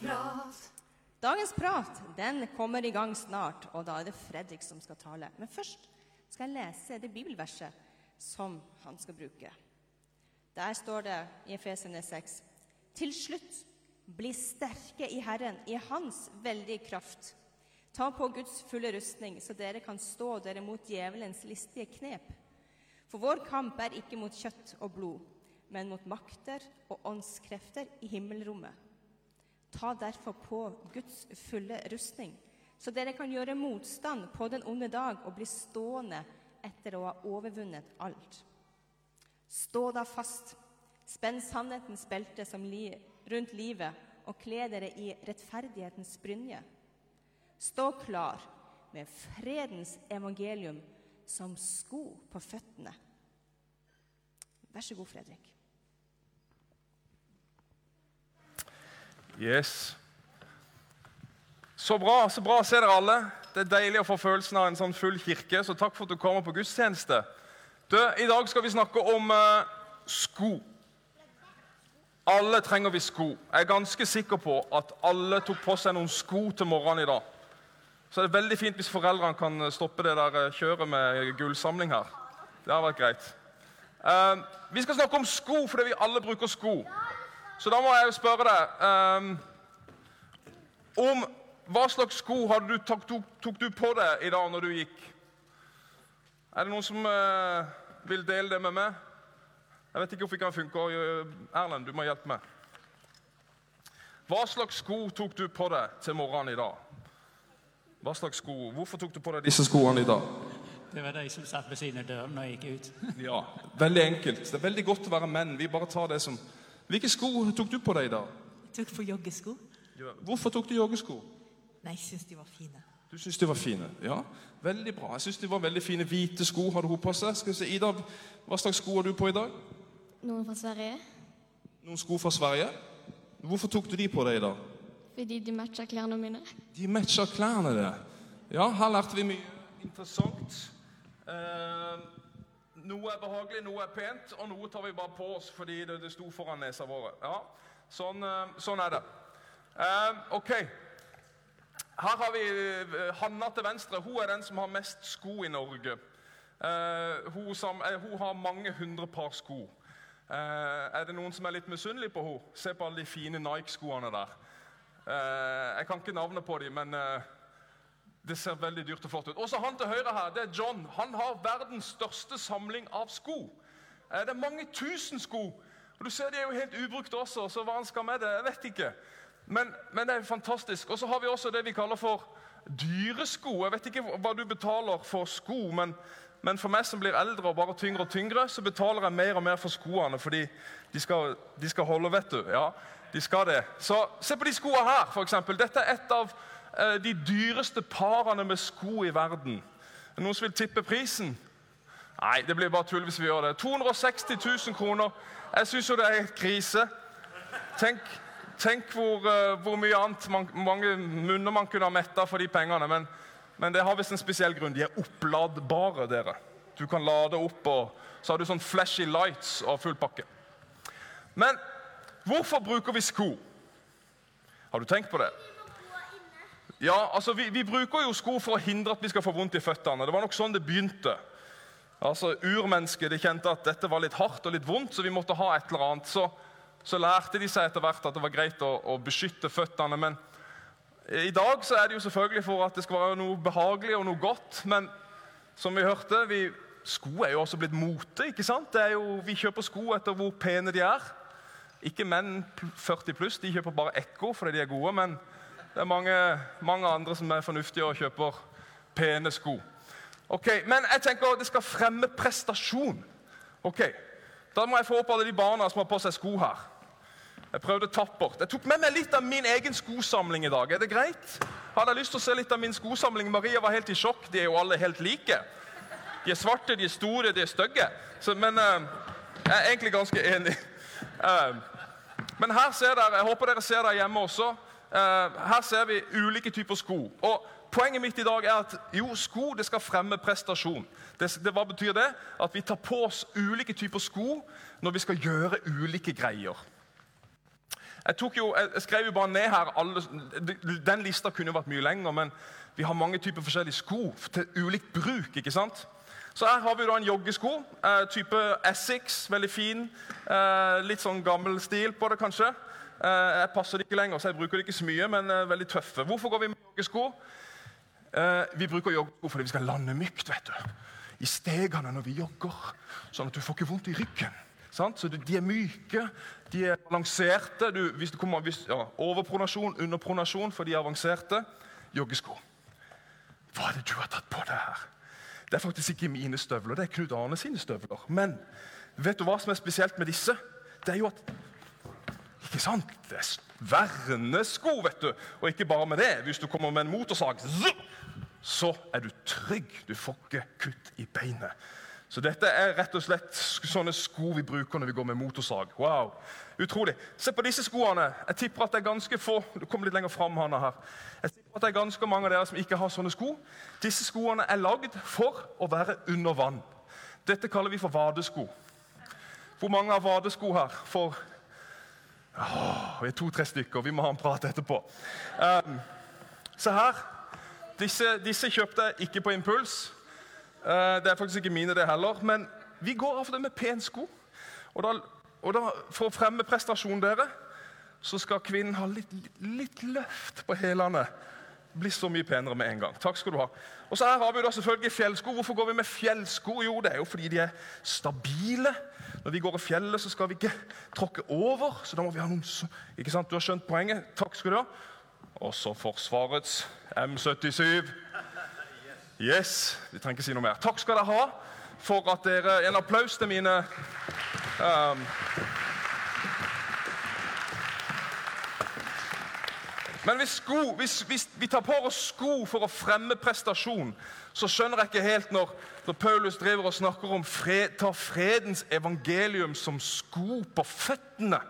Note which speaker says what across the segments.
Speaker 1: prat.
Speaker 2: Dagens prat den kommer i gang snart, og da er det Fredrik som skal tale. Men først skal jeg lese det bibelverset som han skal bruke. Der står det i Efesene 6.: Til slutt, bli sterke i Herren, i Hans veldige kraft. Ta på Guds fulle rustning, så dere kan stå dere mot djevelens listige knep. For vår kamp er ikke mot kjøtt og blod, men mot makter og åndskrefter i himmelrommet. Ta derfor på Guds fulle rustning, så dere kan gjøre motstand på den onde dag og bli stående etter å ha overvunnet alt. Stå da fast, spenn sannhetens belte li rundt livet og kle dere i rettferdighetens brynje. Stå klar med fredens evangelium som sko på føttene. Vær så god, Fredrik.
Speaker 3: Yes. Så bra så bra å se dere alle. Det er deilig å få følelsen av en sånn full kirke. Så takk for at du kommer på gudstjeneste. Du, I dag skal vi snakke om eh, sko. Alle trenger vi sko. Jeg er ganske sikker på at alle tok på seg noen sko til morgenen i dag. Så det er veldig fint hvis foreldrene kan stoppe det der eh, kjøret med gullsamling her. Det har vært greit. Eh, vi skal snakke om sko fordi vi alle bruker sko. Så da må jeg jo spørre deg um, om hva slags sko du, tok, tok, tok du på deg i dag når du gikk? Er det noen som uh, vil dele det med meg? Jeg vet ikke hvorfor det kan funke. Erlend, du må hjelpe meg. Hva slags sko tok du på deg til morgenen i dag? Hva slags sko? Hvorfor tok du på deg disse skoene i dag?
Speaker 4: Det var de som satt ved siden av døren når jeg gikk ut.
Speaker 3: Ja, Veldig enkelt. Det er veldig godt å være menn. Vi bare tar det som... Hvilke sko tok du på deg i dag?
Speaker 5: Jeg tok på joggesko.
Speaker 3: Hvorfor tok du joggesko?
Speaker 5: Nei, jeg syns de var fine.
Speaker 3: Du syns de var fine? Ja, veldig bra. Jeg syns de var veldig fine. Hvite sko hadde hun på seg. Skal vi se, Ida, hva slags sko har du på i dag?
Speaker 6: Noen fra Sverige.
Speaker 3: Noen sko fra Sverige. Hvorfor tok du de på deg i dag?
Speaker 6: Fordi de matcher klærne mine.
Speaker 3: De matcher klærne, det. Ja, her lærte vi mye interessant. Eh, noe er behagelig, noe er pent, og noe tar vi bare på oss fordi det, det sto foran nesa våre. Ja, sånn, eh, sånn er det. Eh, ok. Her har vi eh, Hanna til venstre. Hun er den som har mest sko i Norge. Eh, hun, som, eh, hun har mange hundre par sko. Er det noen som er litt misunnelig på henne? Se på alle de fine Nike-skoene der. Jeg kan ikke navnet på dem, men det ser veldig dyrt og flott ut. Også han til høyre her, det er John. Han har verdens største samling av sko. Eh, det er mange tusen sko. Og du ser De er jo helt ubrukte også, så hva han skal med det, jeg vet ikke. Men, men det er fantastisk. Og så har vi også det vi kaller for dyresko. Jeg vet ikke hva du betaler for sko, men, men for meg som blir eldre og bare tyngre og tyngre, så betaler jeg mer og mer for skoene, fordi de skal, de skal holde, vet du. Ja, de skal det. Så se på de skoene her, eksempel. Dette er et av de dyreste parene med sko i verden. Er det Noen som vil tippe prisen? Nei, det blir bare tull hvis vi gjør det. 260 000 kroner. Jeg syns jo det er krise. Tenk, tenk hvor, eh, hvor mye annet man, mange munner man kunne ha metta for de pengene. Men, men det har visst en spesiell grunn. De er oppladbare, dere. Du kan lade opp, og så har du sånn flashy lights og full pakke. Men hvorfor bruker vi sko? Har du tenkt på det? Ja, altså vi, vi bruker jo sko for å hindre at vi skal få vondt i føttene. Det var nok sånn det begynte. Altså Urmennesket de kjente at dette var litt hardt og litt vondt, så vi måtte ha et eller annet. Så, så lærte de seg etter hvert at det var greit å, å beskytte føttene. Men i dag så er det jo selvfølgelig for at det skal være noe behagelig og noe godt. Men som vi hørte, vi, sko er jo også blitt mote. ikke sant? Jo, vi kjøper sko etter hvor pene de er. Ikke menn 40 pluss, de kjøper bare Ekko fordi de er gode. Men det er mange, mange andre som er fornuftige og kjøper pene sko. Ok, Men jeg tenker det skal fremme prestasjon. Ok, Da må jeg få opp alle de barna som har på seg sko her. Jeg prøvde tappert. Jeg tok med meg litt av min egen skosamling i dag. Er det greit? Hadde jeg lyst til å se litt av min skosamling? Maria var helt i sjokk. De er jo alle helt like. De er svarte, de er store, de er stygge. Men uh, jeg er egentlig ganske enig. Uh, men her ser dere, jeg håper dere ser det hjemme også. Uh, her ser vi ulike typer sko. Og Poenget mitt i dag er at jo, sko det skal fremme prestasjon. Det, det, hva betyr det? At vi tar på oss ulike typer sko når vi skal gjøre ulike greier. Jeg, jo, jeg skrev jo bare ned her alle, Den lista kunne vært mye lenger, men vi har mange typer forskjellige sko til ulikt bruk. ikke sant? Så her har vi da en joggesko. Eh, type Essex, veldig fin. Eh, litt sånn gammel stil på det, kanskje. Eh, jeg passer det ikke lenger, så jeg bruker det ikke så mye, men er veldig tøffe. Hvorfor går vi med joggesko? Eh, vi bruker joggesko fordi vi skal lande mykt vet du. i stegene når vi jogger, sånn at du får ikke vondt i ryggen. Sant? Så De er myke, de er balanserte. Du, hvis det kommer hvis, ja, overpronasjon, underpronasjon, for de er avanserte. Joggesko. Hva er det du har tatt på deg her? Det er faktisk ikke mine støvler, det er Knut Arne sine støvler. Men vet du hva som er spesielt med disse? Det er jo at ikke sant? Det er vernesko, vet du. Og ikke bare med det. Hvis du kommer med en motorsag, så er du trygg. Du får ikke kutt i beinet. Så dette er rett og slett sånne sko vi bruker når vi går med motorsag. Wow, utrolig. Se på disse skoene. Jeg tipper at det er ganske få du kommer litt lenger frem, Hanna, her. Jeg tipper at det er ganske mange av dere som ikke har sånne sko. Disse skoene er lagd for å være under vann. Dette kaller vi for vadesko. Hvor mange har vadesko her? For Åh, vi er to-tre stykker. Vi må ha en prat etterpå. Um, se her. Disse, disse kjøpte jeg ikke på impuls. Uh, det er faktisk ikke mine, det heller. Men vi går av det med pen sko. Og, da, og da, for å fremme prestasjonen dere, så skal kvinnen ha litt, litt løft på hælene. Blir så mye penere med en gang. Takk skal du ha. Og så her har vi da selvfølgelig fjellsko. Hvorfor går vi med fjellsko? Jo, det er jo fordi de er stabile. Når vi går i fjellet, så skal vi ikke tråkke over. Så da må vi ha noen Ikke sant? Du har skjønt poenget. Takk skal du ha. Og så Forsvarets M77. Yes, Vi trenger ikke si noe mer. Takk skal dere ha for at dere En applaus til mine um, Men hvis, sko, hvis, hvis, vi tar på oss sko for å fremme prestasjon, så skjønner jeg ikke helt når, når Paulus driver og snakker om fred, tar fredens evangelium som sko på føttene.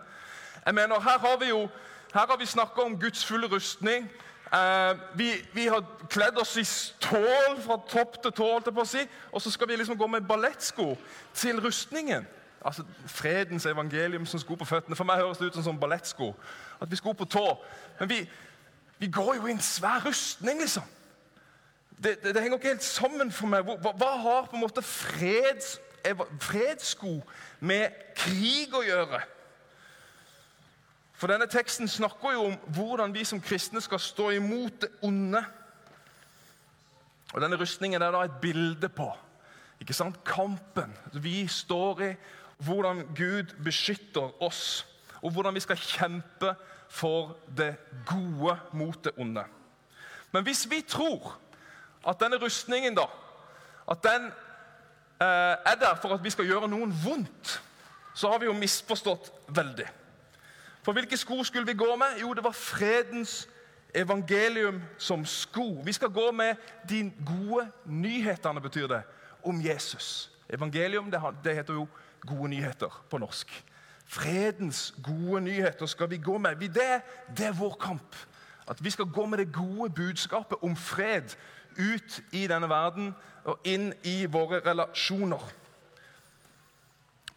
Speaker 3: Jeg mener, Her har vi jo her har vi snakka om Guds fulle rustning. Eh, vi, vi, har kledd oss i stål fra topp til tå, holdt jeg på å si, og så skal vi liksom gå med ballettsko til rustningen. Altså Fredens evangelium som sko på føttene. For meg høres det ut som sånn ballettsko. At vi skal opp på tå. Men vi, vi går jo i en svær rustning, liksom. Det, det, det henger ikke helt sammen for meg. Hva, hva har på en måte freds, fredssko med krig å gjøre? For denne teksten snakker jo om hvordan vi som kristne skal stå imot det onde. Og Denne rustningen er da et bilde på ikke sant? kampen vi står i, hvordan Gud beskytter oss, og hvordan vi skal kjempe for det gode mot det onde. Men hvis vi tror at denne rustningen da, at den eh, er der for at vi skal gjøre noen vondt, så har vi jo misforstått veldig. For hvilke sko skulle vi gå med? Jo, det var fredens evangelium som sko. Vi skal gå med de gode nyhetene, betyr det, om Jesus. Evangelium det, heter jo gode nyheter på norsk. Fredens gode nyheter skal vi gå med. Det, det er vår kamp. At vi skal gå med det gode budskapet om fred ut i denne verden og inn i våre relasjoner.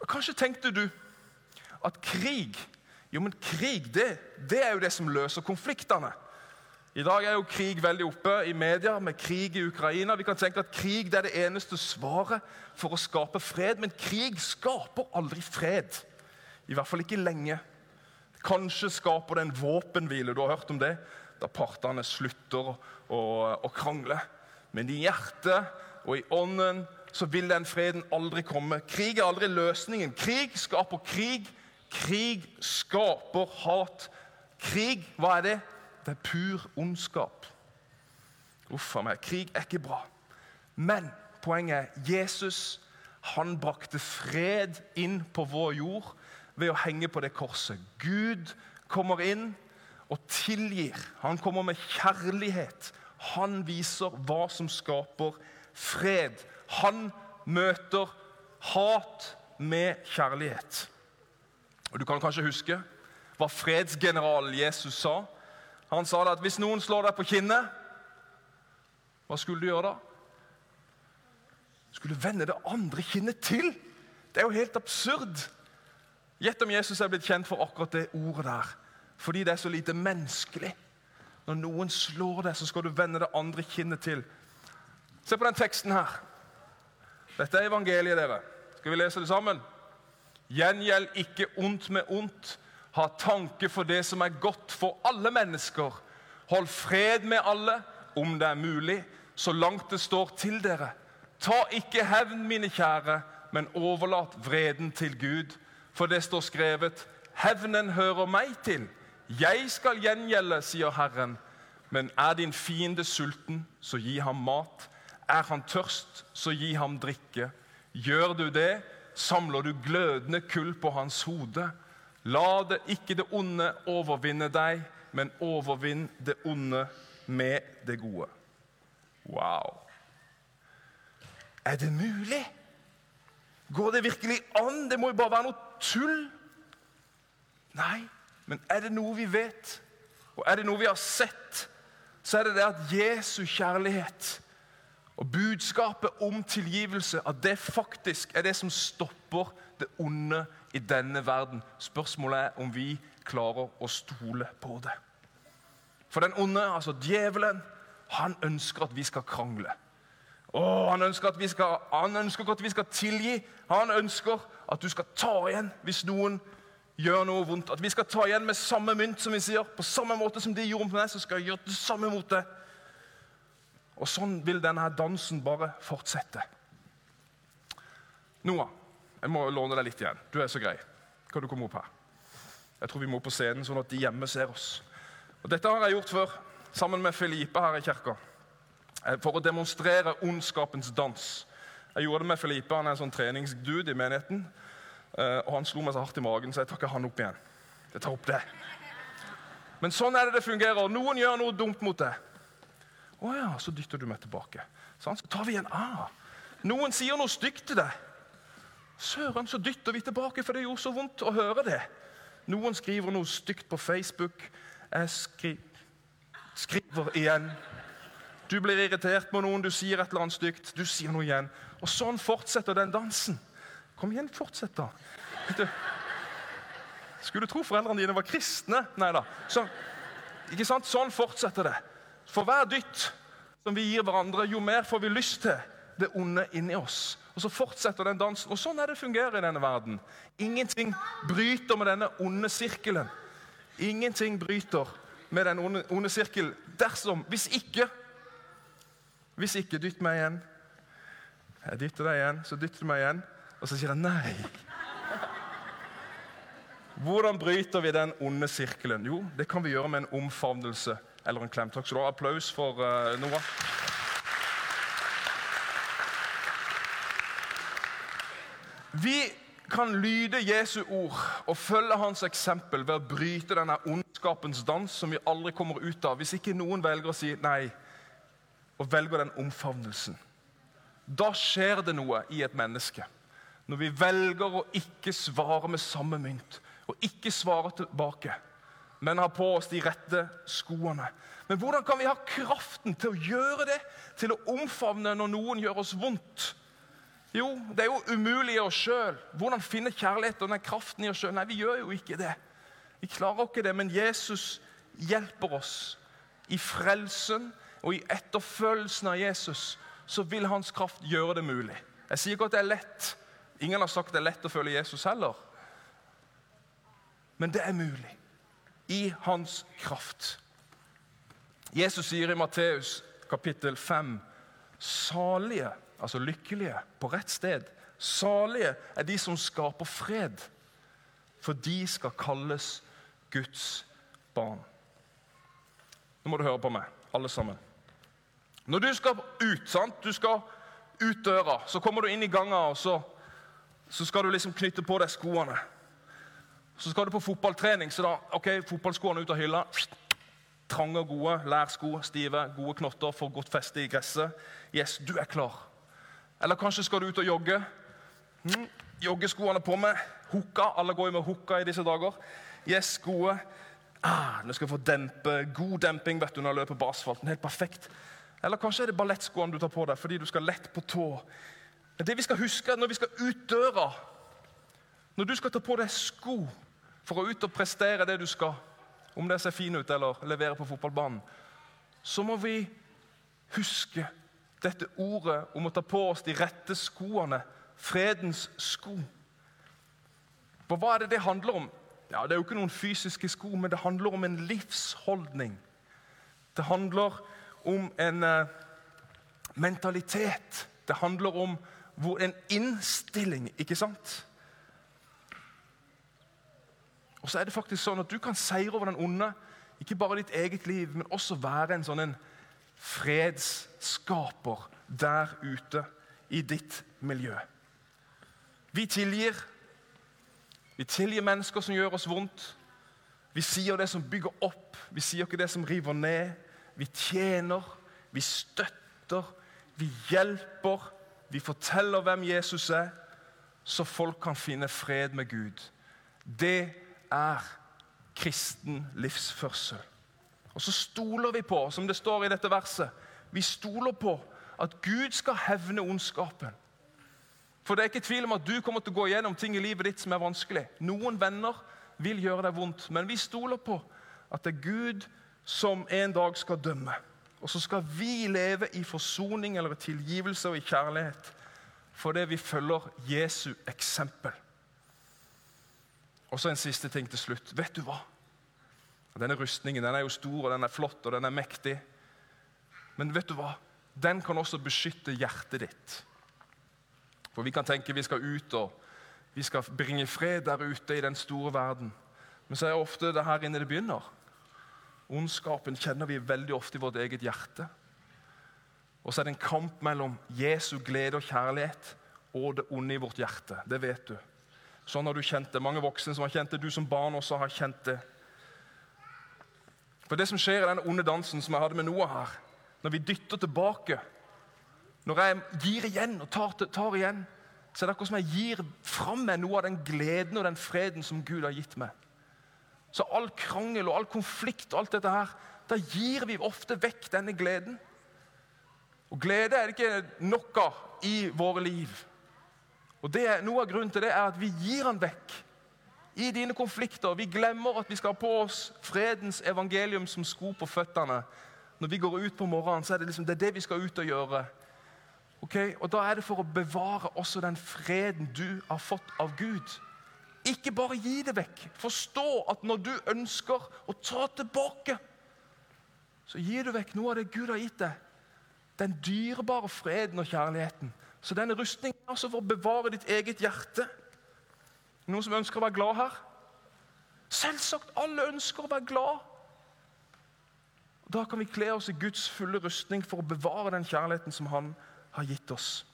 Speaker 3: Kanskje tenkte du at krig jo, men krig det, det er jo det som løser konfliktene. I dag er jo krig veldig oppe i media, med krig i Ukraina. Vi kan tenke at Krig det er det eneste svaret for å skape fred. Men krig skaper aldri fred. I hvert fall ikke lenge. Kanskje skaper det en våpenhvile. Du har hørt om det? Da partene slutter å, å, krangle. Men i hjertet og i ånden så vil den freden aldri komme. Krig er aldri løsningen. Krig skaper krig. Krig skaper hat. Krig, hva er det? Det er pur ondskap. Uff a meg. Krig er ikke bra. Men poenget er Jesus han brakte fred inn på vår jord ved å henge på det korset. Gud kommer inn og tilgir. Han kommer med kjærlighet. Han viser hva som skaper fred. Han møter hat med kjærlighet. Og Du kan kanskje huske hva fredsgeneralen Jesus sa. Han sa at hvis noen slår deg på kinnet, hva skulle du gjøre da? Skulle vende det andre kinnet til? Det er jo helt absurd. Gjett om Jesus er blitt kjent for akkurat det ordet der. Fordi det er så lite menneskelig. Når noen slår deg, så skal du vende det andre kinnet til. Se på den teksten her. Dette er evangeliet, dere. Skal vi lese det sammen? Gjengjeld ikke ondt med ondt. Ha tanke for det som er godt for alle mennesker. Hold fred med alle, om det er mulig, så langt det står til dere. Ta ikke hevn, mine kjære, men overlat vreden til Gud. For det står skrevet, hevnen hører meg til. Jeg skal gjengjelde, sier Herren. Men er din fiende sulten, så gi ham mat. Er han tørst, så gi ham drikke. Gjør du det, samler du glødende kull på hans hode. La det ikke det onde overvinne deg, men overvinn det onde med det gode. Wow. Er det mulig? Går det virkelig an? Det må jo bare være noe tull. Nei, men er det noe vi vet, og er det noe vi har sett, så er det det at Jesu kjærlighet og budskapet om tilgivelse at det faktisk er det som stopper det onde i denne verden. Spørsmålet er om vi klarer å stole på det. For den onde, altså djevelen, han ønsker at vi skal krangle. Åh, han, ønsker skal, han ønsker at vi skal tilgi. Han ønsker at du skal ta igjen hvis noen gjør noe vondt. At vi skal ta igjen med samme mynt, som vi sier. På samme måte som de gjorde mot deg, så skal jeg gjøre det samme mot deg. Og sånn vil denne dansen bare fortsette. Noah, jeg må låne deg litt igjen. Du er så grei. Kan du komme opp her? Jeg tror vi må på scenen, sånn at de hjemme ser oss. Og Dette har jeg gjort før, sammen med Felipe her i kirka. Eh, For å demonstrere ondskapens dans. Jeg gjorde det med Felipe, han er en sånn treningsdude i menigheten. Eh, Og han slo meg så hardt i magen, så jeg tar ikke han opp igjen. Jeg tar opp det. Men sånn er det det fungerer. Noen gjør noe dumt mot deg. Å ja, så dytter du meg tilbake. Sånn, så tar vi en A. Noen sier noe stygt til deg. Søren, så dytter vi tilbake, for det gjorde så vondt å høre det. Noen skriver noe stygt på Facebook. Jeg skri skriver igjen. Du blir irritert på noen, du sier et eller annet stygt. Du sier noe igjen. Og sånn fortsetter den dansen. Kom igjen, fortsett, da. Du, skulle tro foreldrene dine var kristne? Nei da. Så, ikke sant? Sånn fortsetter det. For hver dytt som vi gir hverandre, jo mer får vi lyst til det onde inni oss. Og så fortsetter den dansen. Og sånn er det fungerer i denne verden. Ingenting bryter med denne onde sirkelen. Ingenting bryter med den onde, onde sirkelen dersom Hvis ikke Hvis ikke, dytt meg igjen. Jeg dytter deg igjen, så dytter du meg igjen. Og så sier jeg nei. Hvordan bryter vi den onde sirkelen? Jo, det kan vi gjøre med en omfavnelse eller en klem. Takk skal du ha. Applaus for uh, Noah. Vi kan lyde Jesu ord og følge hans eksempel ved å bryte denne ondskapens dans som vi aldri kommer ut av, hvis ikke noen velger å si nei og velger den omfavnelsen. Da skjer det noe i et menneske. Når vi velger å ikke svare med samme mynt, og ikke svare tilbake, men har på oss de rette skoene. Men hvordan kan vi ha kraften til å gjøre det? Til å omfavne når noen gjør oss vondt? Jo, det er jo umulig i oss sjøl. Hvordan finne kjærlighet og den kraften i oss sjøl? Nei, vi gjør jo ikke det. Vi klarer ikke det, men Jesus hjelper oss. I frelsen og i etterfølgelsen av Jesus så vil hans kraft gjøre det mulig. Jeg sier ikke at det er lett. Ingen har sagt det er lett å følge Jesus heller. Men det er mulig. I hans kraft. Jesus sier i Matteus kapittel 5 salige, altså lykkelige, på rett sted. Salige er de som skaper fred, for de skal kalles Guds barn. Nå må du høre på meg, alle sammen. Når du skal ut, sant? du skal ut døra, så kommer du inn i gangen, og så, så skal du liksom knytte på deg skoene. Så skal du på fotballtrening, så da ok, fotballskoene ut av hylla. Trange og gode, lærsko, stive, gode knotter for godt feste i gresset. Yes, du er klar. Eller kanskje skal du ut og jogge. Mm, joggeskoene på med. Hukka. Alle går jo med hukka i disse dager. Yes, gode. Ah, nå skal jeg få dempe, god demping vet du, når jeg løper på asfalten. Helt perfekt. Eller kanskje er det ballettskoene du tar på deg fordi du skal lett på tå. Men det vi skal huske når vi skal ut døra Når du skal ta på deg sko for å ut og prestere det du skal, om det ser fin ut eller levere på fotballbanen, så må vi huske dette ordet om å ta på oss de rette skoene, fredens sko. For hva er det det handler om? Ja, Det er jo ikke noen fysiske sko, men det handler om en livsholdning. Det handler om en eh, mentalitet. Det handler om en innstilling, ikke sant? Og så er det faktisk sånn at Du kan seire over den onde, ikke bare ditt eget liv, men også være en sånn en fredsskaper der ute i ditt miljø. Vi tilgir. Vi tilgir mennesker som gjør oss vondt. Vi sier det som bygger opp, vi sier ikke det som river ned. Vi tjener, vi støtter, vi hjelper. Vi forteller hvem Jesus er, så folk kan finne fred med Gud. Det er kristen livsførsel. Og så stoler vi på, som det står i dette verset, vi stoler på at Gud skal hevne ondskapen. For det er ikke tvil om at du kommer til å gå gjennom ting i livet ditt som er vanskelig. Noen venner vil gjøre deg vondt, men vi stoler på at det er Gud som en dag skal dømme. Og så skal vi leve i forsoning eller tilgivelse og i kjærlighet fordi vi følger Jesu eksempel. Og så en siste ting til slutt. Vet du hva? Denne rustningen den er jo stor og den er flott og den er mektig. Men vet du hva? Den kan også beskytte hjertet ditt. For vi kan tenke vi skal ut og vi skal bringe fred der ute i den store verden. Men så er ofte det her inne det begynner. Ondskapen kjenner vi veldig ofte i vårt eget hjerte. Og så er det en kamp mellom Jesu glede og kjærlighet og det onde i vårt hjerte. Det vet du. Sånn har du kjent det. Mange voksne som har kjent det. Du som barn også har kjent det. For det som skjer i den onde dansen som jeg hadde med Noah her, når vi dytter tilbake Når jeg gir igjen og tar, tar igjen, så er det akkurat som jeg gir fram meg noe av den gleden og den freden som Gud har gitt meg. Så all krangel og all konflikt og alt dette her, da gir vi ofte vekk denne gleden. Og glede er det ikke nok av i våre liv. Og det, Noe av grunnen til det er at vi gir den vekk i dine konflikter. Vi glemmer at vi skal ha på oss fredens evangelium som sko på føttene. Når vi går ut på morgenen, så er det liksom, det, er det vi skal ut og gjøre. Okay? Og Da er det for å bevare også den freden du har fått av Gud. Ikke bare gi det vekk. Forstå at når du ønsker å ta tilbake, så gir du vekk noe av det Gud har gitt deg. Den dyrebare freden og kjærligheten. Så denne rustningen er altså for å bevare ditt eget hjerte. Noen som ønsker å være glad her? Selvsagt, alle ønsker å være glad. Da kan vi kle oss i Guds fulle rustning for å bevare den kjærligheten som Han har gitt oss.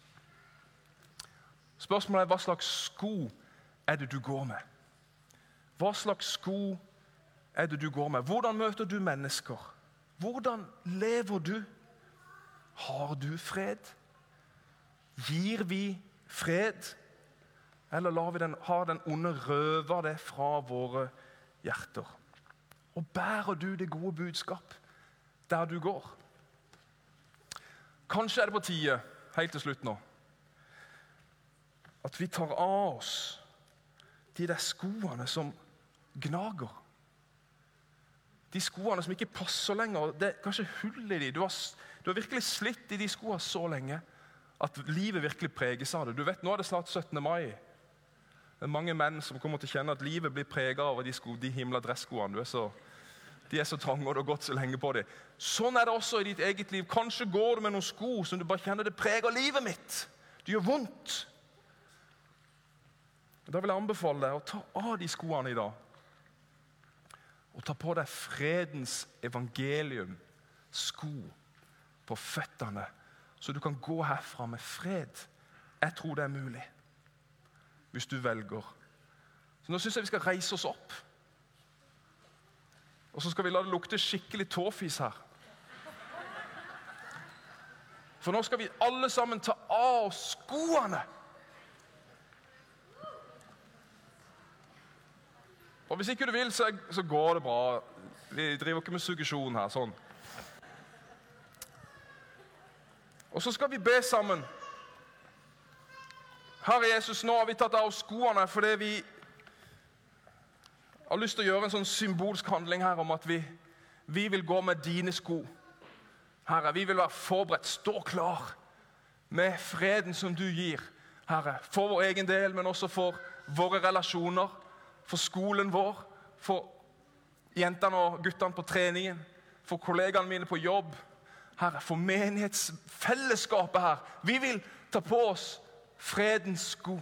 Speaker 3: Spørsmålet er hva slags sko er det du går med? Hva slags sko er det du går med? Hvordan møter du mennesker? Hvordan lever du? Har du fred? Gir vi fred? Eller lar vi den, har den onde røve det fra våre hjerter? Og bærer du det gode budskap der du går? Kanskje er det på tide, helt til slutt nå, at vi tar av oss de der skoene som gnager. De skoene som ikke passer lenger. Det er kanskje hull i de. Du har, du har virkelig slitt i de skoene så lenge at livet virkelig preges av det. Du vet, Nå er det snart 17. mai. Det er mange menn som kommer til å kjenne at livet blir prega av de, sko, de himla dresskoene. De er så trange, og du har gått så lenge på dem. Sånn er det også i ditt eget liv. Kanskje går du med noen sko som du bare kjenner det preger livet mitt. Det gjør vondt. Da vil jeg anbefale deg å ta av de skoene i dag. Og ta på deg fredens evangelium, sko, på føttene så du kan gå herfra med fred. Jeg tror det er mulig, hvis du velger. Så Nå syns jeg vi skal reise oss opp. Og så skal vi la det lukte skikkelig tåfis her. For nå skal vi alle sammen ta av skoene. Og Hvis ikke du vil, så, så går det bra. Vi driver ikke med suggesjon her. sånn. Og så skal vi be sammen. Herre Jesus, nå har vi tatt av oss skoene fordi vi har lyst til å gjøre en sånn symbolsk handling her om at vi, vi vil gå med dine sko. Herre, vi vil være forberedt, stå klar med freden som du gir, Herre. For vår egen del, men også for våre relasjoner, for skolen vår, for jentene og guttene på treningen, for kollegaene mine på jobb, Herre, for menighetsfellesskapet her. Vi vil ta på oss fredens sko.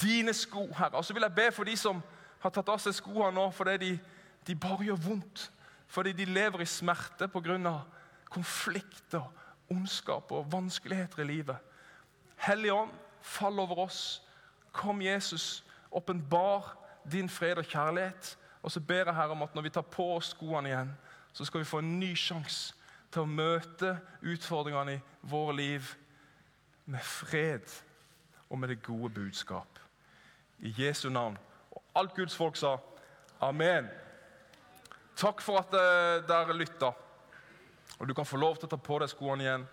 Speaker 3: Dine sko, Herre. Og så vil jeg be for de som har tatt av seg skoene nå fordi de, de bare gjør vondt. Fordi de lever i smerte pga. konflikter, ondskap og vanskeligheter i livet. Hellige Ånd, fall over oss. Kom, Jesus, åpenbar din fred og kjærlighet. Og så ber jeg Herre om at når vi tar på oss skoene igjen, så skal vi få en ny sjanse til å møte utfordringene i våre liv med fred og med det gode budskap. I Jesu navn. Og alt Guds folk sa amen. Takk for at eh, dere lytta. Og du kan få lov til å ta på deg skoene igjen.